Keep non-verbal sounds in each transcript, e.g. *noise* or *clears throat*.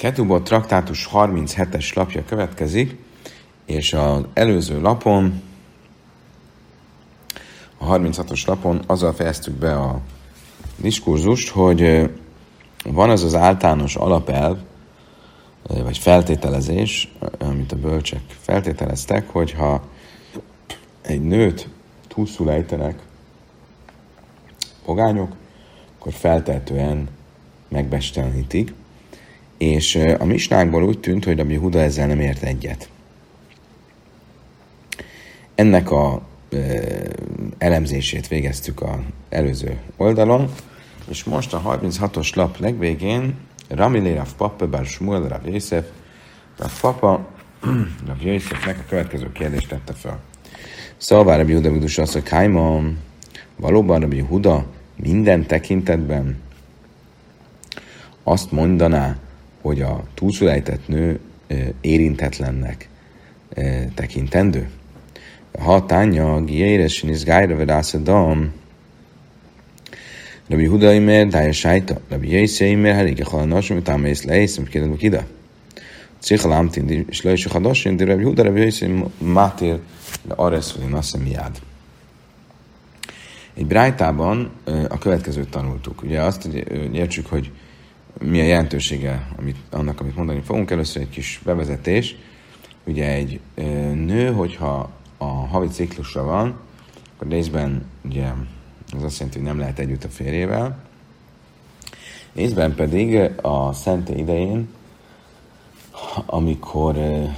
Ketubot traktátus 37-es lapja következik, és az előző lapon, a 36-os lapon azzal fejeztük be a diskurzust, hogy van az az általános alapelv, vagy feltételezés, amit a bölcsek feltételeztek, hogyha egy nőt túlszul ejtenek pogányok, akkor feltehetően megbestelenítik, és a misnákból úgy tűnt, hogy Rabbi Huda ezzel nem ért egyet. Ennek a elemzését végeztük az előző oldalon, és most a 36-os lap legvégén Rami Rav Papa Bar Shmuel Rav Yosef, Rav Papa *clears throat* Rav Yosefnek a következő kérdést tette fel. Szóval Rabbi Huda Vidus azt, hogy Kaimon, valóban Rabbi Huda minden tekintetben azt mondaná, hogy a túlszulejtett nő érintetlennek tekintendő. Ha tánya, giéres, is gájra vedász a dam, Rabbi Huda imer, dája sájta, Rabbi Jésze imer, helige halanos, amit ám ész leész, amit kérdem ide. Céha lámtin, és le is a hadosin, de Rabbi Huda, Rabbi Jésze mátér, de aresz, vagy azt miád. Egy brájtában a következőt tanultuk. Ugye azt, hogy értsük, hogy mi a jelentősége amit, annak, amit mondani fogunk. Először egy kis bevezetés. Ugye egy nő, hogyha a havi ciklusa van, akkor részben ugye az azt jelenti, hogy nem lehet együtt a férjével, részben pedig a szenté idején, amikor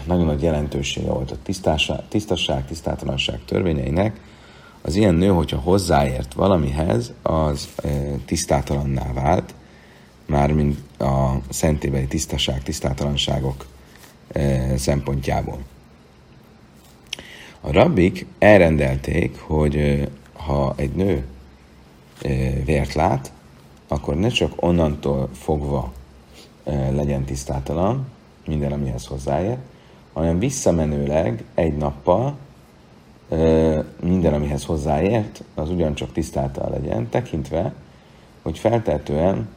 nagyon nagy jelentősége volt a tisztásság, tisztasság, tisztátalanság törvényeinek, az ilyen nő, hogyha hozzáért valamihez, az tisztátalanná vált, mármint a szentébeli tisztaság, tisztátalanságok e, szempontjából. A rabbik elrendelték, hogy e, ha egy nő e, vért lát, akkor ne csak onnantól fogva legyen tisztátalan, minden, amihez hozzáér, hanem visszamenőleg egy nappal minden, amihez hozzáért, az ugyancsak tisztátalan legyen, tekintve, hogy feltetően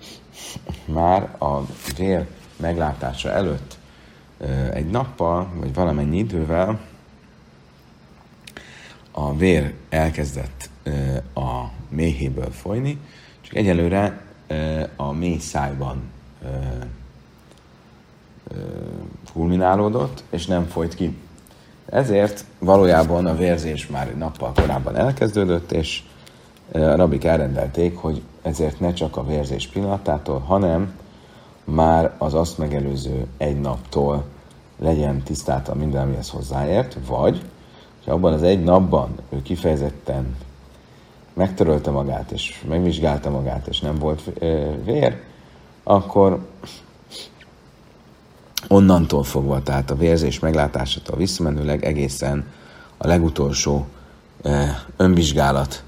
már a vér meglátása előtt egy nappal, vagy valamennyi idővel a vér elkezdett a méhéből folyni, csak egyelőre a mély szájban kulminálódott, és nem folyt ki. Ezért valójában a vérzés már nappal korábban elkezdődött, és a rabik elrendelték, hogy ezért ne csak a vérzés pillanatától, hanem már az azt megelőző egy naptól legyen tisztáltan minden, amihez hozzáért, vagy ha abban az egy napban ő kifejezetten megtörölte magát, és megvizsgálta magát, és nem volt vér, akkor onnantól fogva, tehát a vérzés meglátásától visszamenőleg egészen a legutolsó önvizsgálat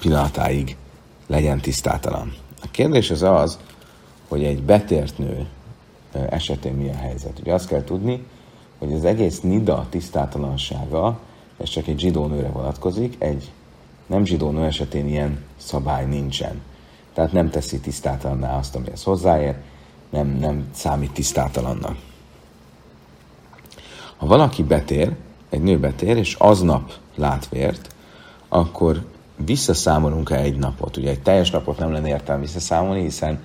pillanatáig legyen tisztátalan. A kérdés az az, hogy egy betért nő esetén mi a helyzet. Ugye azt kell tudni, hogy az egész nida tisztátalansága, ez csak egy zsidó nőre vonatkozik, egy nem zsidó nő esetén ilyen szabály nincsen. Tehát nem teszi tisztátalanná azt, amihez hozzáér, nem, nem számít tisztátalannak. Ha valaki betér, egy nő betér, és aznap lát vért, akkor visszaszámolunk el egy napot. Ugye egy teljes napot nem lenne értelme visszaszámolni, hiszen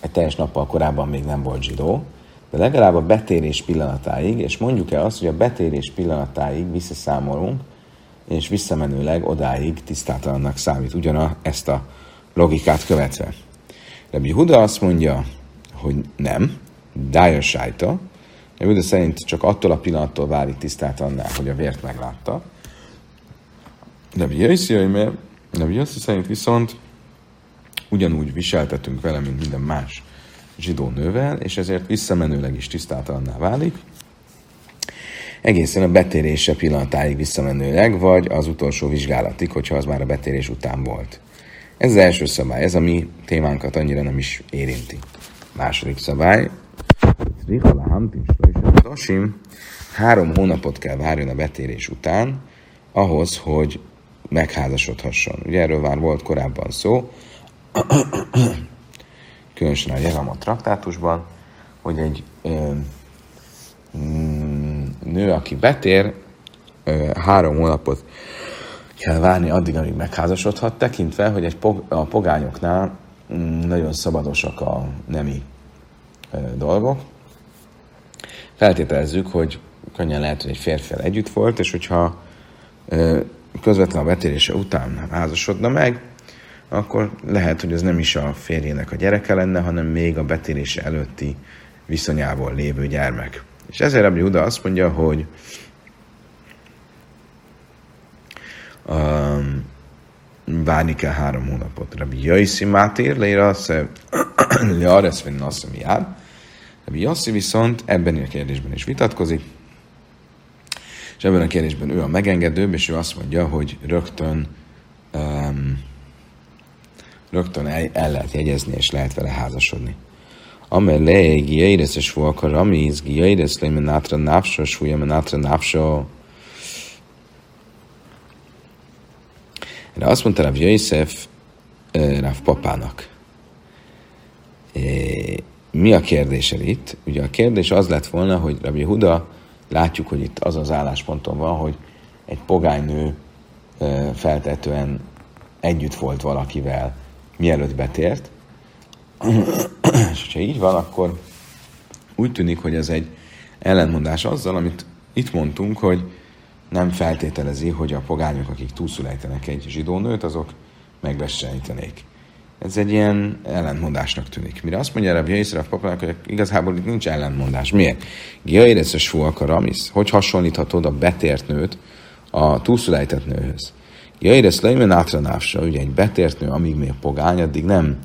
egy teljes nappal korábban még nem volt zsidó, de legalább a betérés pillanatáig, és mondjuk el azt, hogy a betérés pillanatáig visszaszámolunk, és visszamenőleg odáig tisztátalannak számít ugyana ezt a logikát követve. Rabbi Huda azt mondja, hogy nem, Dyer sájta, Rabbi Huda szerint csak attól a pillanattól válik tisztátalanná, hogy a vért meglátta, Rabbi mert Rabbi Yossi szerint viszont ugyanúgy viseltetünk vele, mint minden más zsidó nővel, és ezért visszamenőleg is tisztátalanná válik, egészen a betérése pillanatáig visszamenőleg, vagy az utolsó vizsgálatig, hogyha az már a betérés után volt. Ez az első szabály, ez a mi témánkat annyira nem is érinti. Második szabály, három hónapot kell várjon a betérés után, ahhoz, hogy megházasodhasson. Ugye erről már volt korábban szó. *coughs* különösen a Jevamot traktátusban, hogy egy ö, mm, nő, aki betér, ö, három hónapot kell várni addig, amíg megházasodhat, tekintve, hogy egy pog, a pogányoknál mm, nagyon szabadosak a nemi ö, dolgok. Feltételezzük, hogy könnyen lehet, hogy egy férfivel együtt volt, és hogyha ö, közvetlen a betérése után házasodna meg, akkor lehet, hogy ez nem is a férjének a gyereke lenne, hanem még a betérése előtti viszonyából lévő gyermek. És ezért Rabbi Huda azt mondja, hogy um, várni kell három hónapot. Rabbi Jaiszi Mátér leírasz, learesz, vagy nasszem jád. Rabbi Jasszi viszont ebben a kérdésben is vitatkozik, és ebben a kérdésben ő a megengedőbb, és ő azt mondja, hogy rögtön um, rögtön el, el lehet jegyezni, és lehet vele házasodni. Amelé, giaides és volka ramiz, giaides le menátra nápsa, súlya menátra nápsa. Erre azt mondta Rav Jöjszef Rav papának. Mi a kérdése itt? Ugye a kérdés az lett volna, hogy Rabbi Huda, látjuk, hogy itt az az állásponton van, hogy egy pogánynő feltetően együtt volt valakivel, mielőtt betért. *clears throat* És hogyha így van, akkor úgy tűnik, hogy ez egy ellentmondás azzal, amit itt mondtunk, hogy nem feltételezi, hogy a pogányok, akik túlszulejtenek egy zsidó nőt, azok megvessenítenék. Ez egy ilyen ellentmondásnak tűnik. Mire azt mondja Rabbi Yisrael papának, hogy igazából itt nincs ellentmondás. Miért? Fuak a ramisz. Hogy hasonlíthatod a betért nőt a túlszulejtett nőhöz? Jairesz leimen átranávsa, ugye egy betért nő, amíg még pogány, addig nem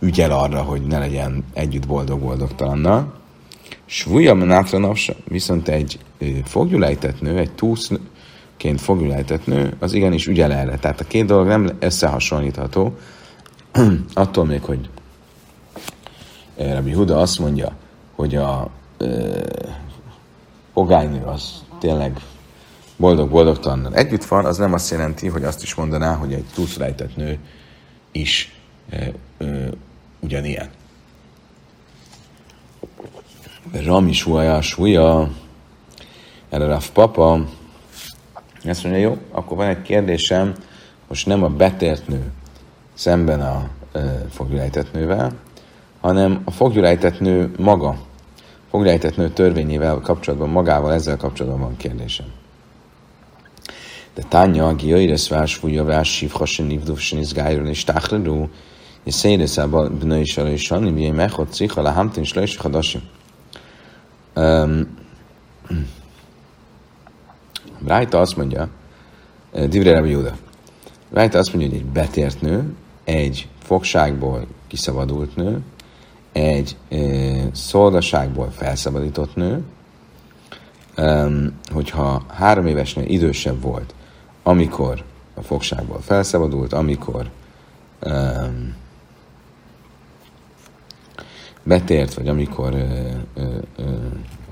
ügyel arra, hogy ne legyen együtt boldog-boldogtalannal. Svúja menátranavsa, viszont egy fogjulejtett nő, egy túszként fogjulejtett nő, az igenis ügyel erre. Tehát a két dolog nem összehasonlítható, *clears throat* attól még, hogy Rabbi Huda azt mondja, hogy a e, pogánynő az tényleg boldog-boldogtalannal együtt van, az nem azt jelenti, hogy azt is mondaná, hogy egy túlszulejtett nő is e, e, ugyanilyen. Rami súlya, súlya, erre Raf Papa, azt mondja, jó, akkor van egy kérdésem, most nem a betért nő szemben a e, foggyulejtett nővel, hanem a foggyulejtett nő maga, foggyulejtett nő törvényével kapcsolatban, magával ezzel kapcsolatban van kérdésem. De tánya, a giaires vás fújja vás sívha se nívduf se nizgájról és táchrerú, és széres a bnői sara és sanni, mi mechot cicha le hamtin és lejsi hadasim. Rájta azt mondja, Divre Rabbi Jóda, Rájta azt mondja, hogy egy betért nő, egy fogságból kiszabadult nő, egy e, szolgaságból felszabadított nő, um, hogyha három évesnél idősebb volt, amikor a fogságból felszabadult, amikor um, betért, vagy amikor uh, uh, uh,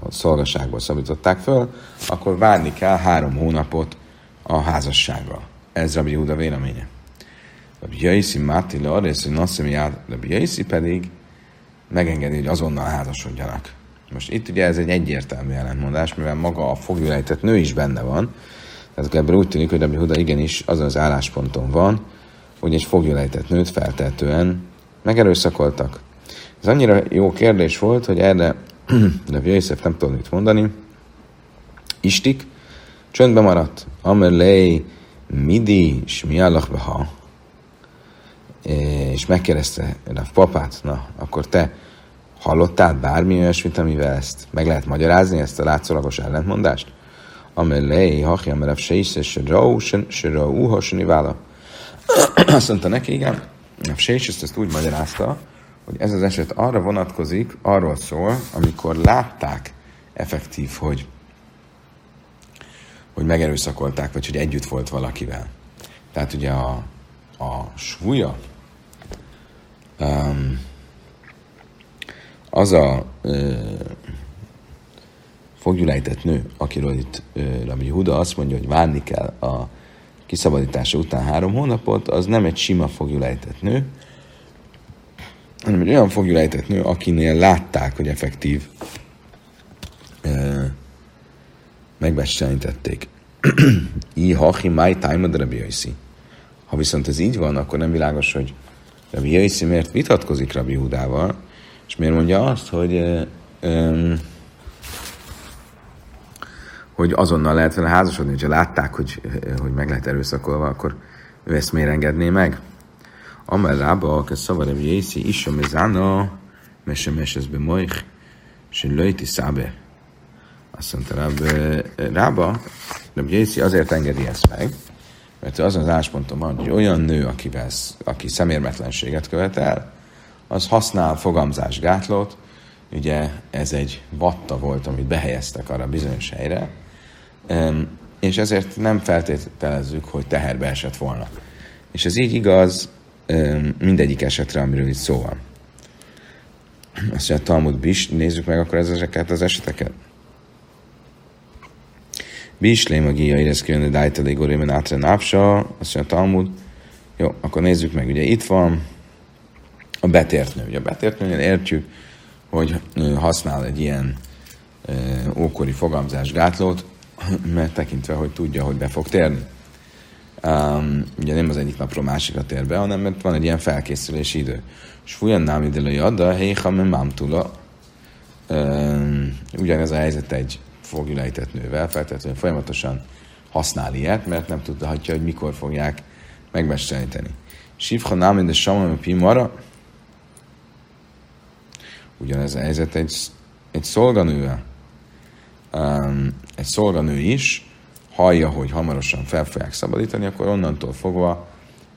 a szolgaságból szabadították föl, akkor várni kell három hónapot a házasságra. Ez Rabbi Júda véleménye. Rabbi Jaiszi Máti le arrész, hogy Nasszemi Rabbi Jaiszi pedig megengedi, hogy azonnal házasodjanak. Most itt ugye ez egy egyértelmű ellentmondás, mivel maga a fogjulejtett nő is benne van, tehát ebből úgy tűnik, hogy Rabbi Huda igenis azon az állásponton van, hogy egy foglyolejtett nőt feltehetően megerőszakoltak. Ez annyira jó kérdés volt, hogy erre *clears throat* Rabbi Yosef nem tudom mit mondani. Istik, csöndbe maradt. Amelei midi smiálach beha. És megkérdezte a papát, na, akkor te hallottál bármi olyasmit, amivel ezt meg lehet magyarázni, ezt a látszólagos ellentmondást? amelé, hachja, mert se is, se rau, se rau, vála. Azt mondta neki, igen, a is ezt úgy magyarázta, hogy ez az eset arra vonatkozik, arról szól, amikor látták effektív, hogy hogy megerőszakolták, vagy hogy együtt volt valakivel. Tehát ugye a, a súlya, um, az a uh, fogjulejtett nő, akiről itt Rabbi Huda azt mondja, hogy várni kell a kiszabadítása után három hónapot, az nem egy sima fogjulejtett nő, hanem egy olyan fogjulejtett nő, akinél látták, hogy effektív megbecsenítették. I *clears throat* hachi mai tájmad Rabbi Ha viszont ez így van, akkor nem világos, hogy Rabbi Jaisi miért vitatkozik Rabbi Hudával, és miért mondja azt, hogy um, hogy azonnal lehet vele házasodni, hogyha látták, hogy, hogy meg lehet erőszakolva, akkor ő ezt miért engedné meg? Amel rába, a szavar Rabbi Jaisi, is a mezána, mese meses be moich, és löjti szábe. Azt mondta Ráb, Rába, Rabbi Jaisi azért engedi ezt meg, mert az az áspontom van, hogy olyan nő, akivel, aki szemérmetlenséget követel, az használ fogamzásgátlót, ugye ez egy vatta volt, amit behelyeztek arra bizonyos helyre, és ezért nem feltételezzük, hogy teherbe esett volna. És ez így igaz mindegyik esetre, amiről itt szó van. Azt mondja, Talmud Bis, nézzük meg akkor ezeket az eseteket. Bislém a gíja érezkőjön, de dájteli gorémen átre nápsa, azt mondja Talmud. Jó, akkor nézzük meg, ugye itt van a betért nő. Ugye a betért nőnél értjük, hogy használ egy ilyen ókori fogamzás gátlót, *clears throat* mert tekintve, hogy tudja, hogy be fog térni. Um, ugye nem az egyik napról másikra tér be, hanem mert van egy ilyen felkészülési idő. És fújan nám ide adda, héha mám tula. Um, ugyanez a helyzet egy fogjulejtett nővel, feltétlenül folyamatosan használ ilyet, mert nem tudhatja, hogy mikor fogják megmesteríteni. Sivha nám ide samam pimara. Ugyanez a helyzet egy, egy szolganővel um, egy szolganő is hallja, hogy hamarosan fel fogják szabadítani, akkor onnantól fogva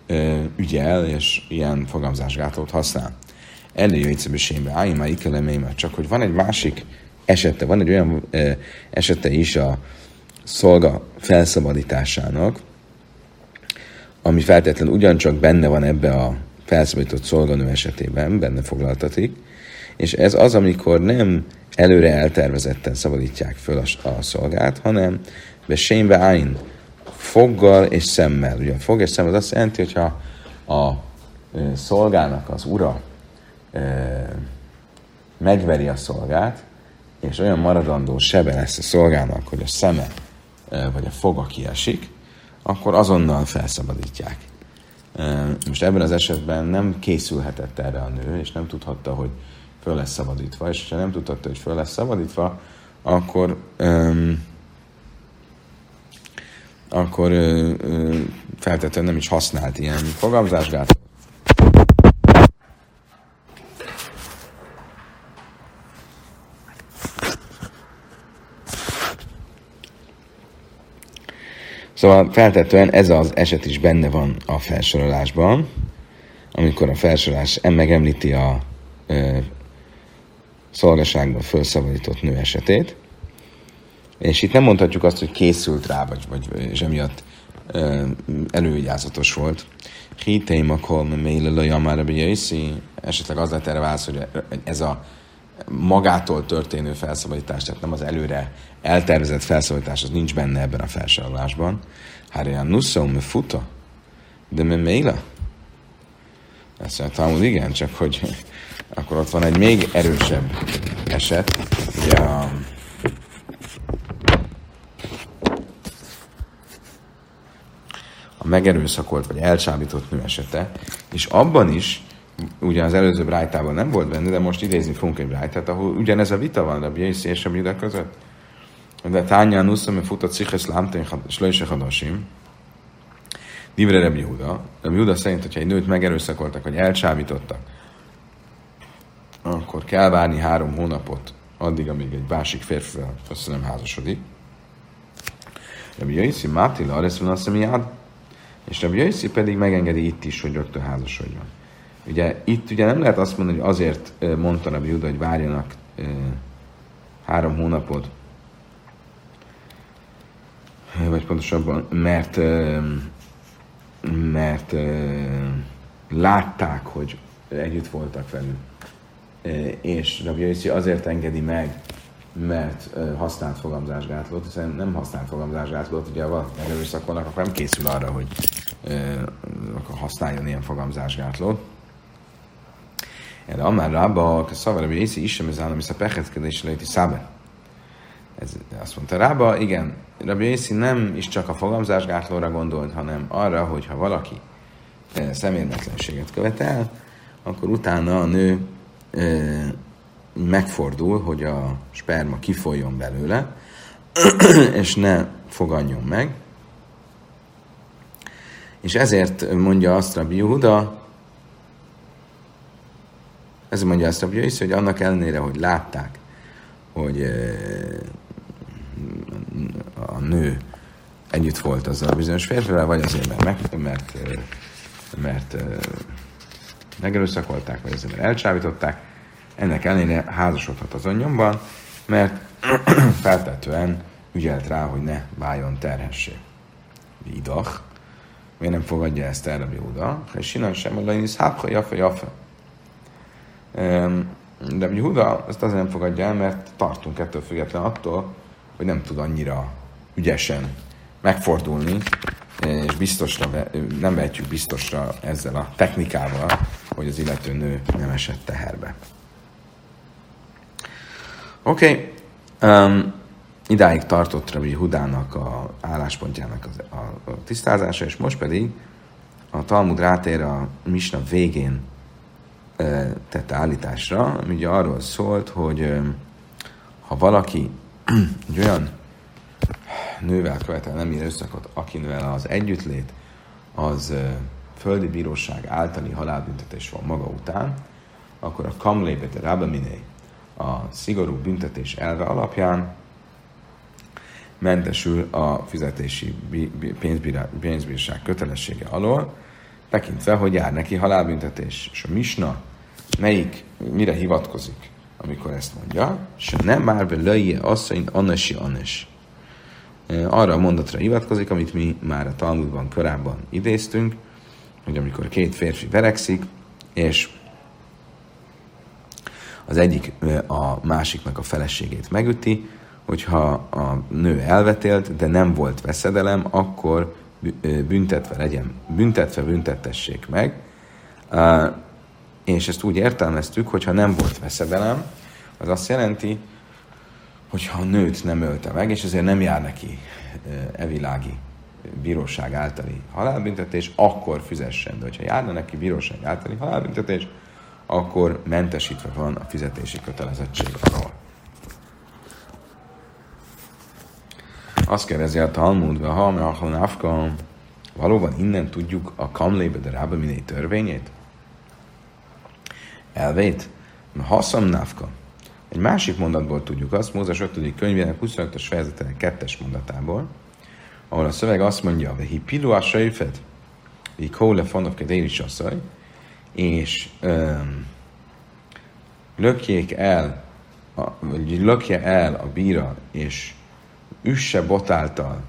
uh, ügyel, és ilyen fogamzásgátlót használ. Előjöjtszebösénbe állj már csak hogy van egy másik esete, van egy olyan esete is a szolga felszabadításának, ami feltétlenül ugyancsak benne van ebbe a felszabadított szolganő esetében, benne foglaltatik, és ez az, amikor nem előre eltervezetten szabadítják föl a, a szolgát, hanem be sénbe áin, foggal és szemmel. Ugye a fog és szem az azt jelenti, hogyha a szolgának az ura megveri a szolgát, és olyan maradandó sebe lesz a szolgának, hogy a szeme vagy a foga kiesik, akkor azonnal felszabadítják. Most ebben az esetben nem készülhetett erre a nő, és nem tudhatta, hogy föl lesz szabadítva, és ha nem tudhatta, hogy föl lesz szabadítva, akkor um, akkor uh, feltétlenül nem is használt ilyen fogalmazásgát. Szóval feltetően ez az eset is benne van a felsorolásban, amikor a felsorolás megemlíti a szolgaságban felszabadított nő esetét. És itt nem mondhatjuk azt, hogy készült rá, vagy, vagy és emiatt elővigyázatos volt. Hiteim a kolme mélyle jamára esetleg az lett erre válasz, hogy ez a magától történő felszabadítás, tehát nem az előre eltervezett felszabadítás, az nincs benne ebben a felsorolásban. Hárján nusszom, me futa, de me méla. Ezt mondtam, igen, csak hogy *laughs* akkor ott van egy még erősebb eset, ugye a a megerőszakolt vagy elcsábított nő esete, és abban is, ugye az előző brájtában nem volt benne, de most idézni fogunk egy brájtát, ahol ugyanez a vita van a Jaisi és a Juda között. De Tányán Nusszam, futott Sziches Lámtén Slöjse Hadasim, Divre Rebbi Juda. Rebbi Juda szerint, hogyha egy nőt megerőszakoltak, vagy elcsábítottak, akkor kell várni három hónapot, addig, amíg egy másik férfivel össze nem házasodik. Rabbi Jaiszi Mátila, Aresz van azt és Rabbi Jaiszi pedig megengedi itt is, hogy rögtön házasodjon. Ugye itt ugye nem lehet azt mondani, hogy azért mondta Rabbi Juda, hogy várjanak három hónapot, vagy pontosabban, mert mert látták, hogy együtt voltak velünk és Rabbi Yossi azért engedi meg, mert használt fogamzásgátlót, hiszen nem használt fogamzásgátlót, ugye ha erőszakolnak, akkor nem készül arra, hogy akkor használjon ilyen fogamzásgátlót. Rába, a szavar, hogy Észi is sem ez állam, a pechetkedés lejti szábe. Ez, azt mondta Rába, igen, Rabbi Észi nem is csak a fogamzásgátlóra gondolt, hanem arra, hogy ha valaki eh, szemérmetlenséget követel, akkor utána a nő e, megfordul, hogy a sperma kifoljon belőle, *clears throat* és ne fogadjon meg. És ezért mondja azt Rabbi Yehuda, ez mondja azt Rabbi Yehuda, hogy annak ellenére, hogy látták, hogy a nő együtt volt azzal a bizonyos férfivel, vagy azért, mert, meg, mert, mert, mert megerőszakolták, vagy azért, mert elcsábították, ennek ellenére házasodhat az anyomban, mert *clears throat* feltetően ügyelt rá, hogy ne váljon terhessé. Idach, miért nem fogadja ezt el a Yehuda? Ha sinan sem, a lainis hápha, jafa, jafa. De a Yehuda ezt azért nem fogadja el, mert tartunk ettől független attól, hogy nem tud annyira ügyesen megfordulni, és biztosra, nem vehetjük biztosra ezzel a technikával, hogy az illető nő nem esett teherbe. Oké, okay. um, idáig tartott Rabbi Hudának a álláspontjának a, a, a tisztázása, és most pedig a Talmud rátér a Misna végén tette állításra, ami ugye arról szólt, hogy ha valaki *clears throat* egy olyan nővel követel nem erőszakot, akivel az együttlét az földi bíróság általi halálbüntetés van maga után, akkor a kamlébet, rabaminé, a szigorú büntetés elve alapján mentesül a fizetési pénzbírság kötelessége alól, tekintve, hogy jár neki halálbüntetés. És a misna melyik, mire hivatkozik, amikor ezt mondja? Se nem már be löjje asszony annesi annes. Arra a mondatra hivatkozik, amit mi már a Talmudban korábban idéztünk, hogy amikor két férfi verekszik, és az egyik a másiknak a feleségét megüti, hogyha a nő elvetélt, de nem volt veszedelem, akkor büntetve legyen, büntetve büntettessék meg. És ezt úgy értelmeztük, hogy ha nem volt veszedelem, az azt jelenti, hogyha a nőt nem ölte meg, és ezért nem jár neki evilági bíróság általi halálbüntetés, akkor fizessen. De hogyha járna neki bíróság általi halálbüntetés, akkor mentesítve van a fizetési kötelezettség alól. Azt kérdezi a Talmud, ha Meachon Afka, valóban innen tudjuk a Kamlébe de Rába miné törvényét? Elvét? Haszam Nafka. Egy másik mondatból tudjuk azt, Mózes 5. könyvének 25-ös fejezetének 2 mondatából, ahol a szöveg azt mondja, hogy pilu a sejfet, hogy kóle egy déli sasszaj, és um, lökjék el, a, vagy lökje el a bíra, és üsse botáltal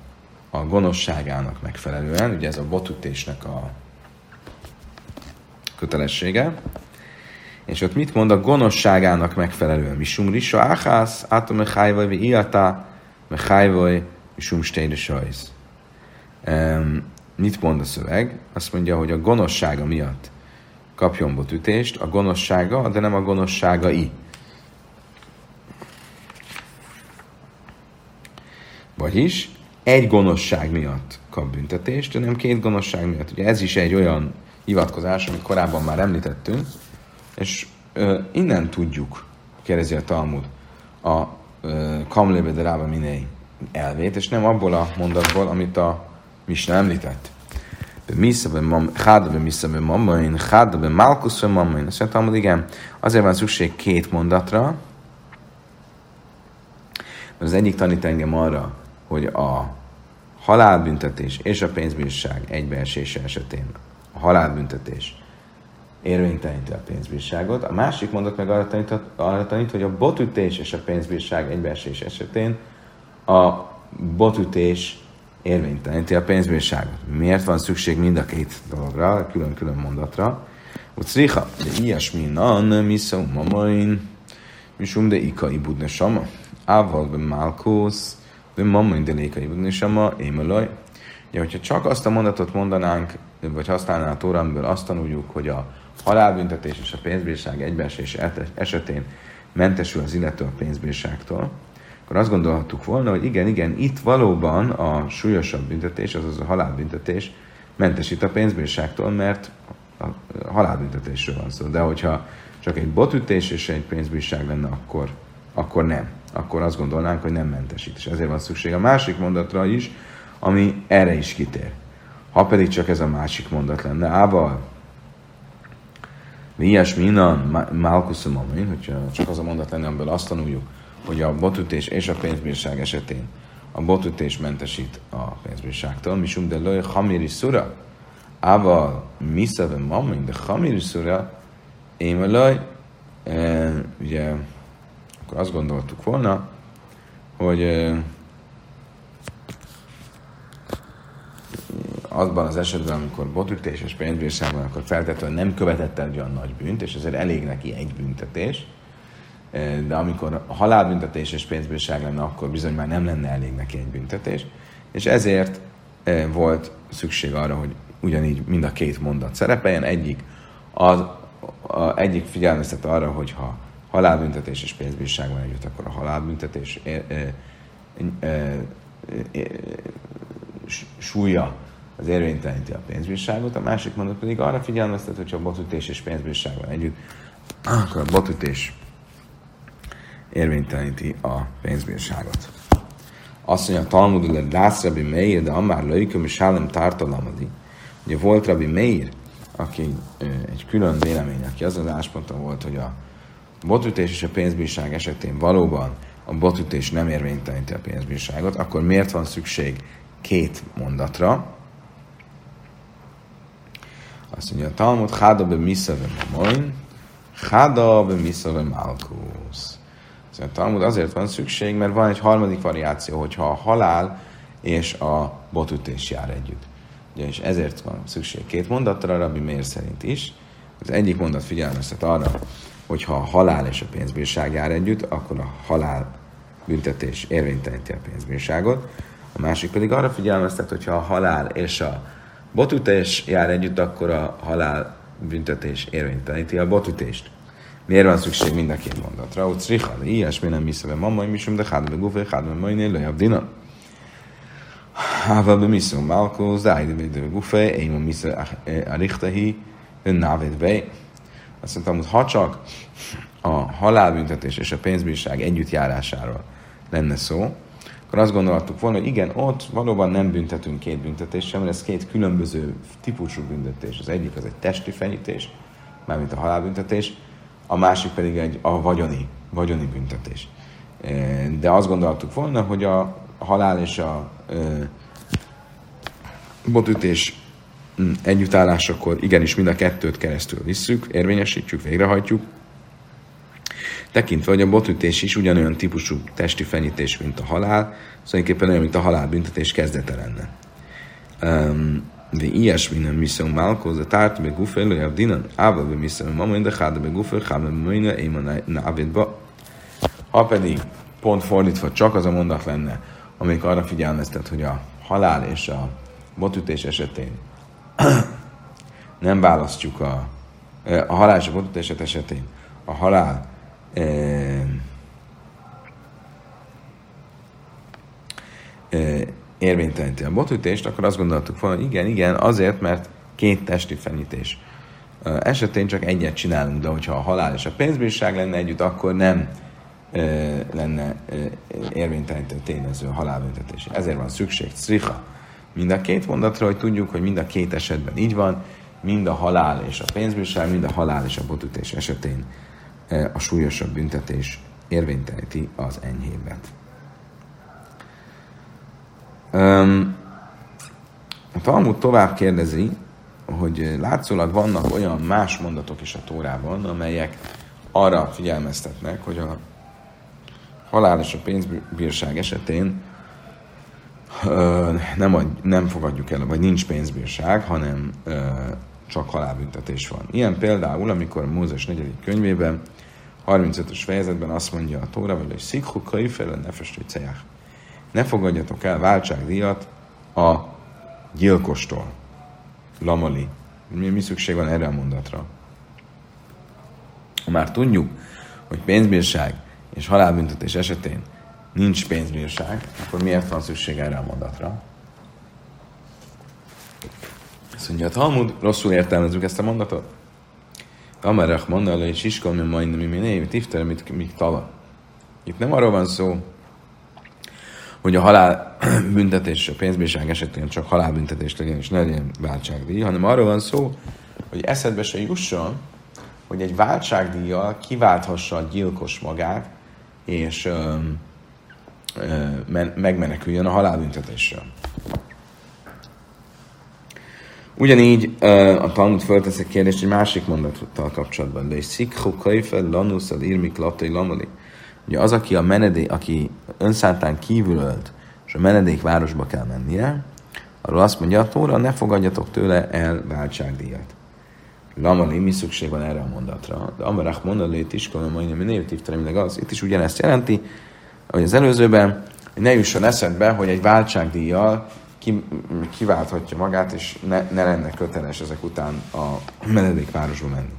a gonoszságának megfelelően, ugye ez a botütésnek a kötelessége, és ott mit mond a gonoszságának megfelelően? Misum risa áhász, átom mechájvaj, vagy iata, mechájvaj, misum stejre sajsz. Mit mond a szöveg? Azt mondja, hogy a gonoszsága miatt kapjon botütést, a gonoszsága, de nem a gonoszságai. Vagyis egy gonoszság miatt kap büntetést, de nem két gonoszság miatt. Ugye ez is egy olyan hivatkozás, amit korábban már említettünk, és ö, innen tudjuk, kérdezi a Talmud, a Kamlébe de Rába Miné elvét, és nem abból a mondatból, amit a Misna említett. Háda be misza be mamain, háda be malkusz be mamain. Azt mondtam, hogy igen, azért van szükség két mondatra, mert az egyik tanít engem arra, hogy a halálbüntetés és a pénzbírság egybeesése esetén a halálbüntetés érvényteleníti a pénzbírságot. A másik mondat meg arra tanít, arra tanít, hogy a botütés és a pénzbírság egybeesés esetén a botütés érvényteleníti a pénzbírságot. Miért van szükség mind a két dologra, külön-külön mondatra? Ucriha, de ilyesmi nan, misza mamain, misum de ika ibudne sama. Ával be malkusz, de mamma indelékai budnisama, émelaj. Ja, hogyha csak azt a mondatot mondanánk, vagy használnánk a Tóra, amiből azt tanuljuk, hogy a halálbüntetés és a pénzbírság egybeesés esetén mentesül az illető a pénzbírságtól, akkor azt gondolhattuk volna, hogy igen, igen, itt valóban a súlyosabb büntetés, azaz a halálbüntetés mentesít a pénzbírságtól, mert a halálbüntetésről van szó. De hogyha csak egy botütés és egy pénzbírság lenne, akkor, akkor nem. Akkor azt gondolnánk, hogy nem mentesít. És ezért van szükség a másik mondatra is, ami erre is kitér. Ha pedig csak ez a másik mondat lenne, ával ilyesmi innen Malkuszum amin, hogyha csak az a mondat lenne, amiből azt tanuljuk, hogy a botütés és a pénzbírság esetén a botütés mentesít a pénzbírságtól, mi de loj hamiri szura, ával miszave mamin, de hamiri szura, én loj, e, ugye, akkor azt gondoltuk volna, hogy azban az esetben, amikor botütés és pénzbírság van, akkor feltétlenül nem követett el olyan nagy bűnt, és ezért elég neki egy büntetés. De amikor halálbüntetés és pénzbírság lenne, akkor bizony már nem lenne elég neki egy büntetés. És ezért volt szükség arra, hogy ugyanígy mind a két mondat szerepeljen. Egyik, az, a, egyik figyelmeztet arra, hogy ha halálbüntetés és pénzbírság van együtt, akkor a halálbüntetés e, e, e, súlya az érvényteleníti a pénzbírságot, a másik mondat pedig arra figyelmeztet, hogy ha botütés és pénzbírság van együtt, akkor a botütés érvényteleníti a pénzbírságot. Azt mondja, a Talmud, hogy Lász Rabbi Meir, de Amár Laikum és Sálem Tartalamadi. Ugye volt Rabbi Meir, aki egy külön vélemény, aki az az ásponton volt, hogy a botütés és a pénzbírság esetén valóban a botütés nem érvényteleníti a pénzbírságot, akkor miért van szükség két mondatra? Azt mondja a Talmud, Háda be Miszave Mamoin, Háda be Miszave Malkusz. Szóval a Talmud azért van szükség, mert van egy harmadik variáció, hogyha a halál és a botütés jár együtt. Ugye, és ezért van szükség két mondatra, Rabbi Mér szerint is. Az egyik mondat figyelmeztet arra, hogy ha a halál és a pénzbírság jár együtt, akkor a halál büntetés érvényteleníti a pénzbírságot. A másik pedig arra figyelmeztet, hogyha a halál és a botütés jár együtt, akkor a halál büntetés érvényteleníti a botütést. Miért van szükség mind a két mondatra? Ott szriha, de ilyesmi nem miszve mamma, misum, de hádbe gufé, hádbe majné, löjabb dina. Hával be miszum, malkó, zájde be gufé, én a miszve a richtehi, návéd be. Azt mondtam, hogy ha csak a halálbüntetés és a pénzbírság együttjárásáról lenne szó, akkor azt gondoltuk volna, hogy igen, ott valóban nem büntetünk két büntetést sem, mert ez két különböző típusú büntetés. Az egyik az egy testi fenyítés, mármint a halálbüntetés, a másik pedig egy a vagyoni, vagyoni büntetés. E, de azt gondoltuk volna, hogy a halál és a e, botütés együttállásakor igenis mind a kettőt keresztül visszük, érvényesítjük, végrehajtjuk, tekintve, hogy a botütés is ugyanolyan típusú testi fenyítés, mint a halál, szóval olyan, mint a halálbüntetés kezdete lenne. Um, de ilyesmi nem viszem málkoz, a tárt be gufel, a dinan, ába be de háda be gufel, háda be éma návidba. Ha pedig pont fordítva csak az a mondat lenne, amelyik arra figyelmeztet, hogy a halál és a botütés esetén *clears throat* nem választjuk a, a halál és a botütés esetén a halál érvényteleníti a botütést, akkor azt gondoltuk volna, hogy igen, igen, azért, mert két testi fenyítés. Esetén csak egyet csinálunk, de hogyha a halál és a pénzbírság lenne együtt, akkor nem lenne érvénytelenítő tényező a halálbüntetés. Ezért van szükség szriha. Mind a két mondatra, hogy tudjuk, hogy mind a két esetben így van, mind a halál és a pénzbírság, mind a halál és a botütés esetén a súlyosabb büntetés érvényteleníti az enyhébbet. A Talmud tovább kérdezi, hogy látszólag vannak olyan más mondatok is a Tórában, amelyek arra figyelmeztetnek, hogy a halál és a pénzbírság esetén nem, nem fogadjuk el, vagy nincs pénzbírság, hanem csak halálbüntetés van. Ilyen például, amikor Mózes negyedik könyvében 35-ös fejezetben azt mondja a Tóra, hogy szikhu kaifele ceják. Ne fogadjatok el váltságdíjat a gyilkostól. Lamali. Mi, mi szükség van erre a mondatra? Már tudjuk, hogy pénzbírság és halálbüntetés esetén nincs pénzbírság, akkor miért van szükség erre a mondatra? Azt mondja, a Talmud, rosszul értelmezzük ezt a mondatot. Amerach mondala, és iskol, mi majd mi név, tifter, mit, mit tala. Itt nem arról van szó, hogy a halál *clears throat* büntetés, a pénzbírság esetén csak halálbüntetés legyen, és ne legyen váltságdíj, hanem arról van szó, hogy eszedbe se jusson, hogy egy váltságdíjjal kiválthassa a gyilkos magát, és ö, ö, men, megmeneküljön a halálbüntetésről. Ugyanígy uh, a Talmud föltesz egy kérdést egy másik mondattal kapcsolatban, de egy szikhu kajfel lanusz al irmik latai lamali. Ugye az, aki a menedék, aki önszántán kívül ölt, és a menedék városba kell mennie, arról azt mondja a Tóra, ne fogadjatok tőle el váltságdíjat. Lamali, mi szükség van erre a mondatra? De Amarach mondalét is, majdnem névtívteremileg az, itt is ugyanezt jelenti, hogy az előzőben, hogy ne jusson eszedbe, hogy egy váltságdíjjal ki, kiválthatja magát, és ne, ne lenne köteles ezek után a menedékvárosba menni.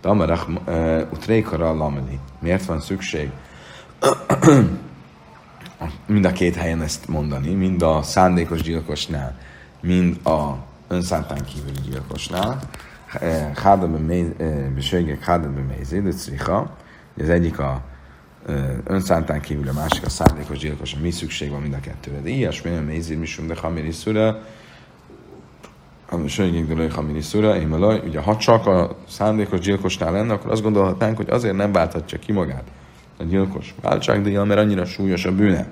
De Amarach uh, utrékara lameli. Miért van szükség *clears throat* mind a két helyen ezt mondani, mind a szándékos gyilkosnál, mind a önszántán kívüli gyilkosnál. Hádabben mézé, de az egyik a önszántán kívül, a másik a szándékos gyilkos, mi szükség van mind a kettőre. De ilyesmi nem mézé, mi de hamiri de hamiri szura, én ugye ha csak a szándékos gyilkosnál lenne, akkor azt gondolhatnánk, hogy azért nem válthatja ki magát a gyilkos váltságdíjjal, mert annyira súlyos a bűne.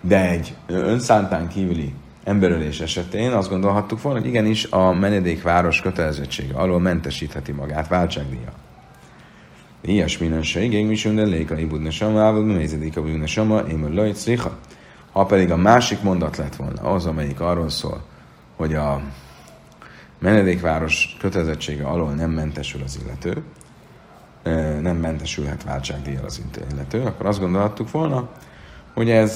De egy önszántán kívüli emberölés esetén azt gondolhattuk volna, hogy igenis a menedékváros kötelezettsége alól mentesítheti magát váltságdíja. Ilyes minőség, én is minden léka ibudne sama, ával mézedik a bűne sama, én lajt. Ha pedig a másik mondat lett volna, az, amelyik arról szól, hogy a menedékváros kötelezettsége alól nem mentesül az illető, nem mentesülhet váltságdíjjal az illető, akkor azt gondolhattuk volna, hogy ez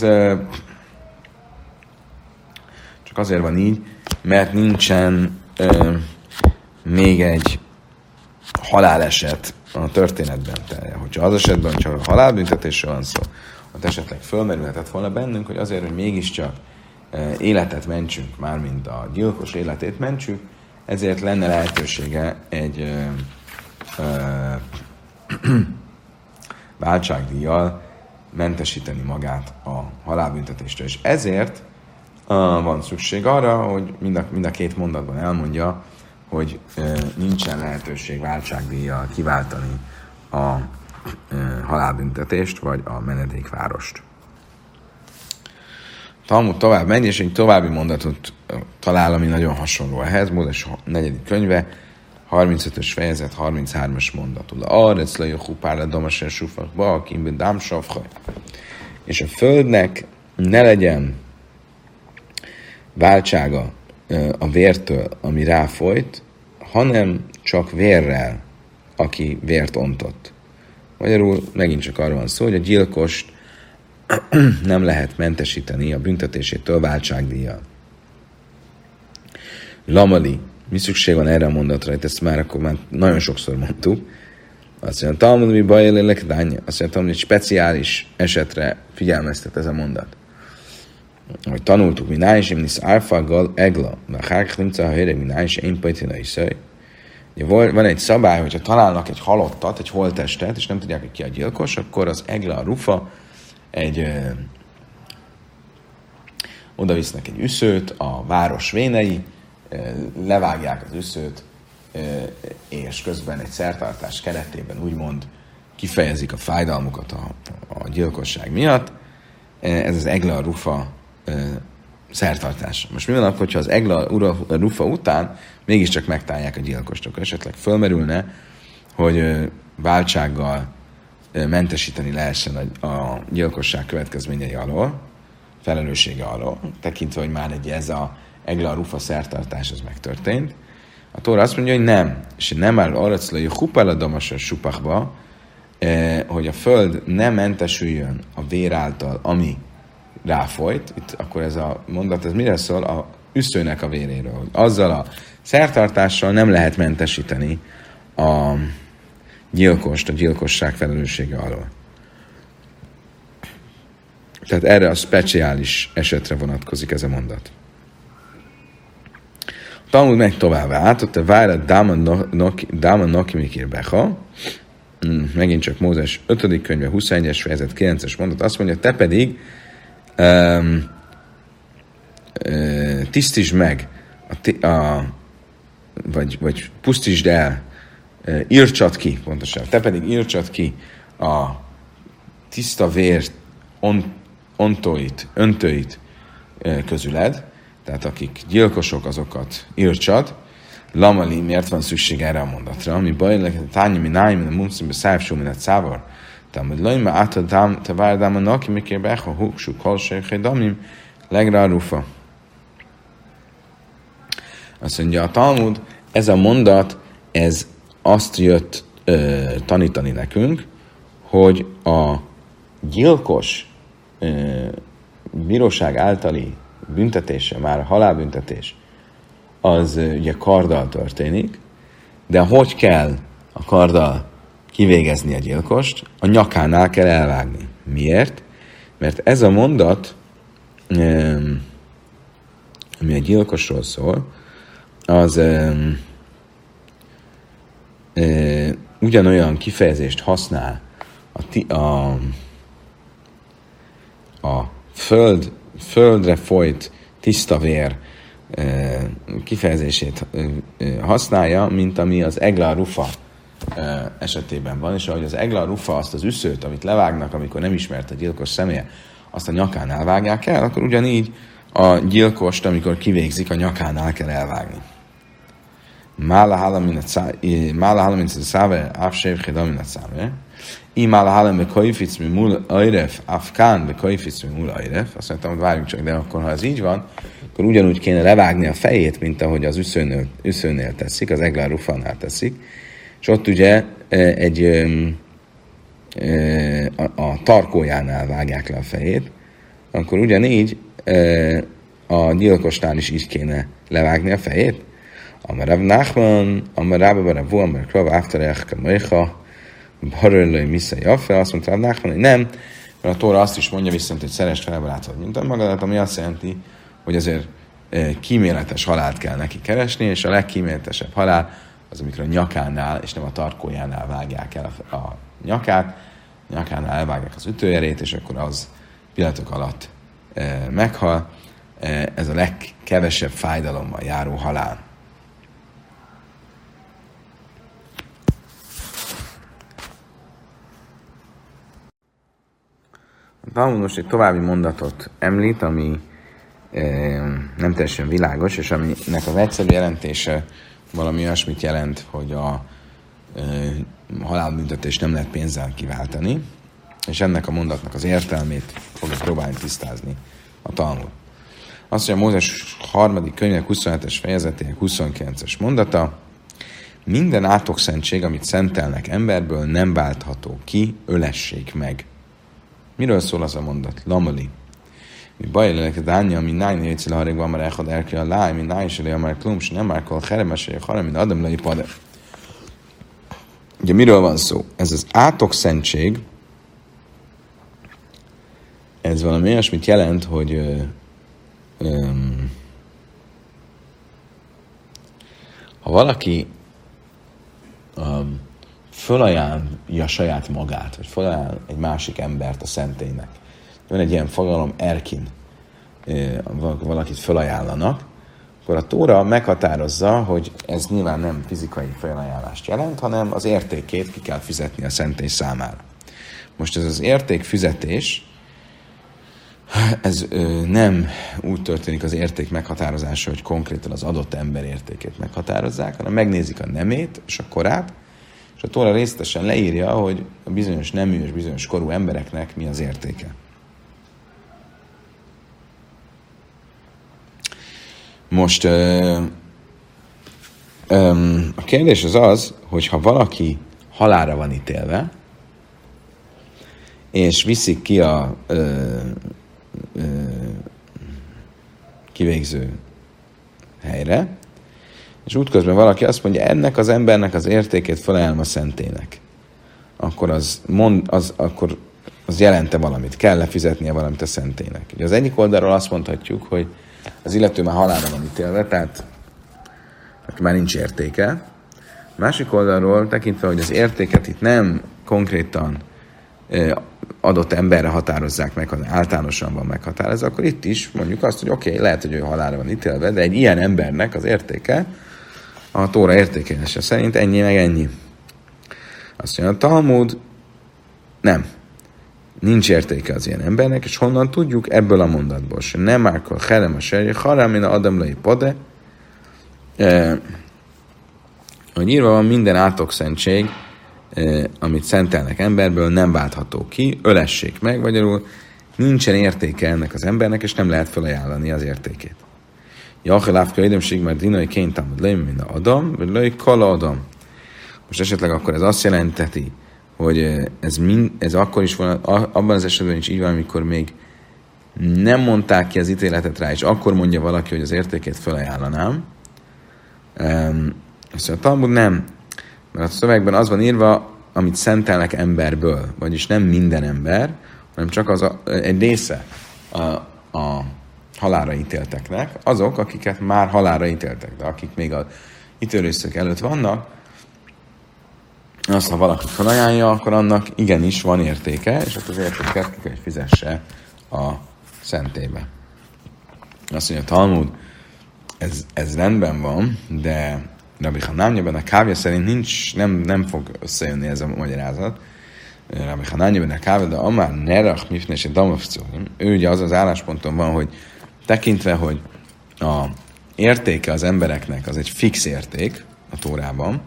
csak azért van így, mert nincsen még egy haláleset a történetben. Tehát, hogyha az esetben csak a halálbüntetésről van szó, ott esetleg fölmerülhetett volna bennünk, hogy azért, hogy mégiscsak életet mentsünk, mármint a gyilkos életét mentsük, ezért lenne lehetősége egy ö, ö, *clears throat* váltságdíjjal mentesíteni magát a halálbüntetéstől. És ezért uh, van szükség arra, hogy mind a, mind a két mondatban elmondja, hogy nincsen lehetőség váltságdíjjal kiváltani a halálbüntetést, vagy a menedékvárost. Talmud tovább megy, és egy további mondatot talál, ami nagyon hasonló ehhez, Mózes negyedik könyve, 35-ös fejezet, 33-as mondatul. Arec le juhupára damasen sufakba, akim dámsavha. És a földnek ne legyen váltsága a vértől, ami ráfolyt, hanem csak vérrel, aki vért ontott. Magyarul megint csak arról van szó, hogy a gyilkost *clears throat* nem lehet mentesíteni a büntetésétől váltságdíjjal. Lamali, mi szükség van erre a mondatra, hogy ezt már akkor már nagyon sokszor mondtuk. Azt mondja, Talmud mi baj lélek. Azt mondja, hogy speciális esetre figyelmeztet ez a mondat. Hogy tanultuk, mi nájs, mi nisz egla, mert hárk nimca a helyre, mi nájs, én pajtina is. Van egy szabály, hogyha találnak egy halottat, egy holttestet, és nem tudják, hogy ki a gyilkos, akkor az egla, a rufa, egy ö, oda visznek egy üszőt, a város vénei, levágják az üszőt, és közben egy szertartás keretében úgymond kifejezik a fájdalmukat a, a gyilkosság miatt. Ez az Egla Rufa szertartás. Most mi van akkor, hogyha az Egla Rufa után mégiscsak megtálják a gyilkost, akkor esetleg fölmerülne, hogy váltsággal mentesíteni lehessen a, a gyilkosság következményei alól, felelőssége alól, tekintve, hogy már egy ez a Egla rufa szertartás, ez megtörtént. A Tóra azt mondja, hogy nem. És nem áll arra, hogy hupál a damas supakba, hogy a föld nem mentesüljön a vér által, ami ráfolyt. Itt akkor ez a mondat, ez mire szól? A üszőnek a véréről. Azzal a szertartással nem lehet mentesíteni a gyilkost a gyilkosság felelőssége alól. Tehát erre a speciális esetre vonatkozik ez a mondat. A Talmud megy tovább át, ott a Vára Dáma Nakimikir Becha, hmm, megint csak Mózes 5. könyve, 21-es fejezet, 9-es mondat, azt mondja, te pedig um, uh, tisztítsd meg, a, a, vagy, vagy pusztítsd el, uh, írtsad ki, pontosan, te pedig írtsad ki a tiszta vér on, ontóit, öntőit uh, közüled, tehát akik gyilkosok, azokat írtsad, Lamali, miért van szükség erre a mondatra? Ami baj, tányi, mi nájmi, a mumszimbe szájfsó, mint egy szávar. Tehát, hogy lajma átadám, te várdám a naki, mikor beha, huksú, kalsejhely, damim, legra rufa. Azt a Talmud, ez a mondat, ez azt jött ö, tanítani nekünk, hogy a gyilkos ö, bíróság általi büntetése, már a halálbüntetés, az ugye karddal történik, de hogy kell a karddal kivégezni a gyilkost, a nyakánál kell elvágni. Miért? Mert ez a mondat, ami a gyilkosról szól, az ugyanolyan kifejezést használ a, a, a föld, földre folyt tiszta vér kifejezését használja, mint ami az egla rufa esetében van, és ahogy az egla rufa azt az üszőt, amit levágnak, amikor nem ismert a gyilkos személye, azt a nyakánál vágják el, akkor ugyanígy a gyilkost, amikor kivégzik, a nyakánál kell elvágni. Mála hála mint a száve, ávsév a száve. Im áll hálem be kajfic mi mul ajref, afkán be kajfic mi mul ajref. Azt mondtam, hogy várjunk csak, de akkor ha ez így van, akkor ugyanúgy kéne levágni a fejét, mint ahogy az üszőnél, üszőnél teszik, az Eglár Rufannál teszik. És ott ugye egy a, a tarkójánál vágják le a fejét, akkor ugyanígy a gyilkosnál is így kéne levágni a fejét. Amarav Nachman, Amarav Baravu, Amarav Krav, Afterech, Kamecha, Barölői Misza Jaffe, azt mondta Nachman, hogy nem, mert a Tóra azt is mondja viszont, hogy szerest fel barátod, mint a magadat, ami azt jelenti, hogy azért kíméletes halált kell neki keresni, és a legkíméletesebb halál az, amikor a nyakánál, és nem a tarkójánál vágják el a, a nyakát, a nyakánál elvágják az ütőjerét, és akkor az pillanatok alatt e, meghal. E, ez a legkevesebb fájdalommal járó halál. Talmud most egy további mondatot említ, ami e, nem teljesen világos, és aminek az egyszerű jelentése valami olyasmit jelent, hogy a e, halálbüntetés nem lehet pénzzel kiváltani, és ennek a mondatnak az értelmét fogja próbálni tisztázni a Talmud. Azt mondja, Mózes harmadik könyvek 27-es fejezetének 29-es mondata, minden átokszentség, amit szentelnek emberből, nem váltható ki, ölessék meg. Miről szól az a mondat? Lamali. Mi baj lelek dánya, mi nájn hétszel harig van már elhad elki a láj, mi nájn se már klum, nem már kol heremesé, hanem mint adom lei. Ugye miről van szó? Ez az átok szentség, ez valami olyasmit jelent, hogy ö, ha valaki um, fölajánlja saját magát, vagy fölajánl egy másik embert a szentélynek. Van egy ilyen fogalom, erkin, valakit fölajánlanak, akkor a Tóra meghatározza, hogy ez nyilván nem fizikai felajánlást jelent, hanem az értékét ki kell fizetni a szentély számára. Most ez az értékfizetés, ez ö, nem úgy történik az érték meghatározása, hogy konkrétan az adott ember értékét meghatározzák, hanem megnézik a nemét és a korát, és a Tóra részletesen leírja, hogy a bizonyos nemű és bizonyos korú embereknek mi az értéke. Most ö, ö, a kérdés az az, hogy ha valaki halára van ítélve, és viszik ki a ö, ö, kivégző helyre, és útközben valaki azt mondja, ennek az embernek az értékét felajánlom a szentének. akkor az, mond, az, akkor az jelente valamit, kell lefizetnie valamit a szentének. Ugye az egyik oldalról azt mondhatjuk, hogy az illető már halálra van ítélve, tehát hát már nincs értéke. Másik oldalról tekintve, hogy az értéket itt nem konkrétan adott emberre határozzák meg, hanem általánosan van meghatározva, akkor itt is mondjuk azt, hogy oké, okay, lehet, hogy ő halálra van ítélve, de egy ilyen embernek az értéke a Tóra értékelése szerint ennyi meg ennyi. Azt mondja, a Talmud nem. Nincs értéke az ilyen embernek, és honnan tudjuk ebből a mondatból, hogy nem akkor herem a serje, harám, mint a adamlai pade, hogy írva van minden átokszentség, eh, amit szentelnek emberből, nem váltható ki, ölessék meg, vagyarul nincsen értéke ennek az embernek, és nem lehet felajánlani az értékét. Jacheláv köydömség, mert dinai kénytámad lejön, mint a Adam, vagy lej kala Adam. Most esetleg akkor ez azt jelenteti, hogy ez, mind, ez akkor is van, abban az esetben is így van, amikor még nem mondták ki az ítéletet rá, és akkor mondja valaki, hogy az értékét felajánlanám. Um, mondja, a Talmud nem, mert a szövegben az van írva, amit szentelnek emberből, vagyis nem minden ember, hanem csak az a, egy része a, a halára ítélteknek, azok, akiket már halára ítéltek, de akik még a ítélőszök előtt vannak, azt, ha valaki felajánlja, akkor annak igenis van értéke, és akkor az értéket ki kell, hogy fizesse a szentébe. Azt mondja, Talmud, ez, ez rendben van, de Rabbi Hanányában a kávja szerint nincs, nem, nem fog összejönni ez a magyarázat. Rabbi Hanányában a kávja, de amár nerach mifnes a ő ugye az az állásponton van, hogy tekintve, hogy a értéke az embereknek az egy fix érték a Tórában,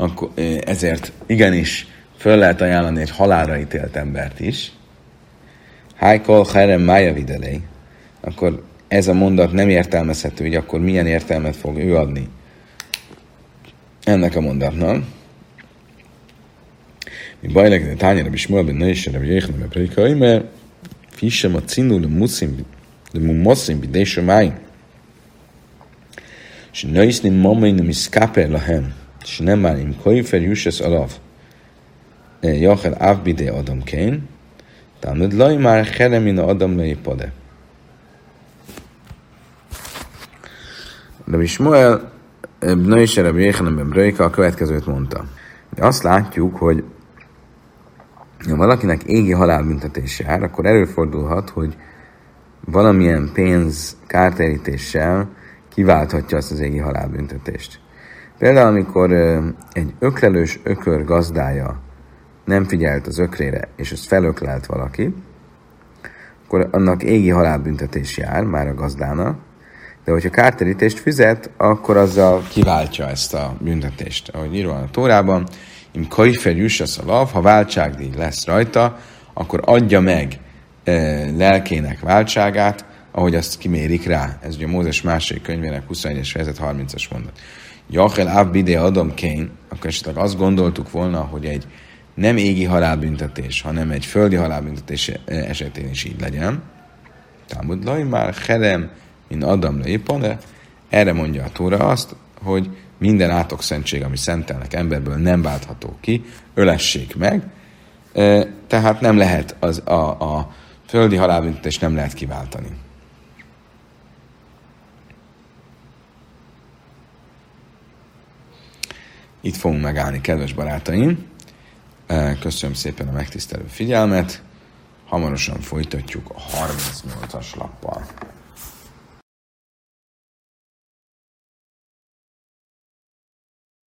akkor ezért igenis föl lehet ajánlani egy halára ítélt embert is. Hájkol herem mája videlei. Akkor ez a mondat nem értelmezhető, hogy akkor milyen értelmet fog ő adni ennek a mondatnak. Mi baj de tányára is múlva, ne is erre jéhne, mert mert fisem a cinú, de muszim, de mumoszim, de máj. És is nem mamai nem iszkáper lahem. שנאמר, אם כויפר יושס עליו יאכל אף בידי אדם כן, תלמוד לא יאמר חרם מן האדם לא יפודה. Rabbi Shmuel Bnai se Rabbi Yechanan ben Bröjka a következőt mondta. De azt látjuk, hogy ha valakinek égi halálbüntetés jár, akkor előfordulhat, hogy valamilyen pénz kártérítéssel kiválthatja azt az égi halálbüntetést. Például, amikor egy öklelős ökör gazdája nem figyelt az ökrére, és ezt felöklelt valaki, akkor annak égi halálbüntetés jár már a gazdának, de hogyha kárterítést fizet, akkor azzal kiváltja ezt a büntetést. Ahogy írva a Tórában, im kajfer jussasz a lav, ha váltságdíj lesz rajta, akkor adja meg e, lelkének váltságát, ahogy azt kimérik rá. Ez ugye Mózes másik könyvének 21-es fejezet 30-as mondat. Jachel Av Bide Adam Kén, akkor esetleg azt gondoltuk volna, hogy egy nem égi halálbüntetés, hanem egy földi halálbüntetés esetén is így legyen. Támud laj már herem, mint Adam de erre mondja a Tóra azt, hogy minden átok szentség, ami szentelnek emberből nem váltható ki, ölessék meg, tehát nem lehet az, a, a földi halálbüntetés nem lehet kiváltani. Itt fogunk megállni, kedves barátaim. Köszönöm szépen a megtisztelő figyelmet. Hamarosan folytatjuk a 38-as lappal.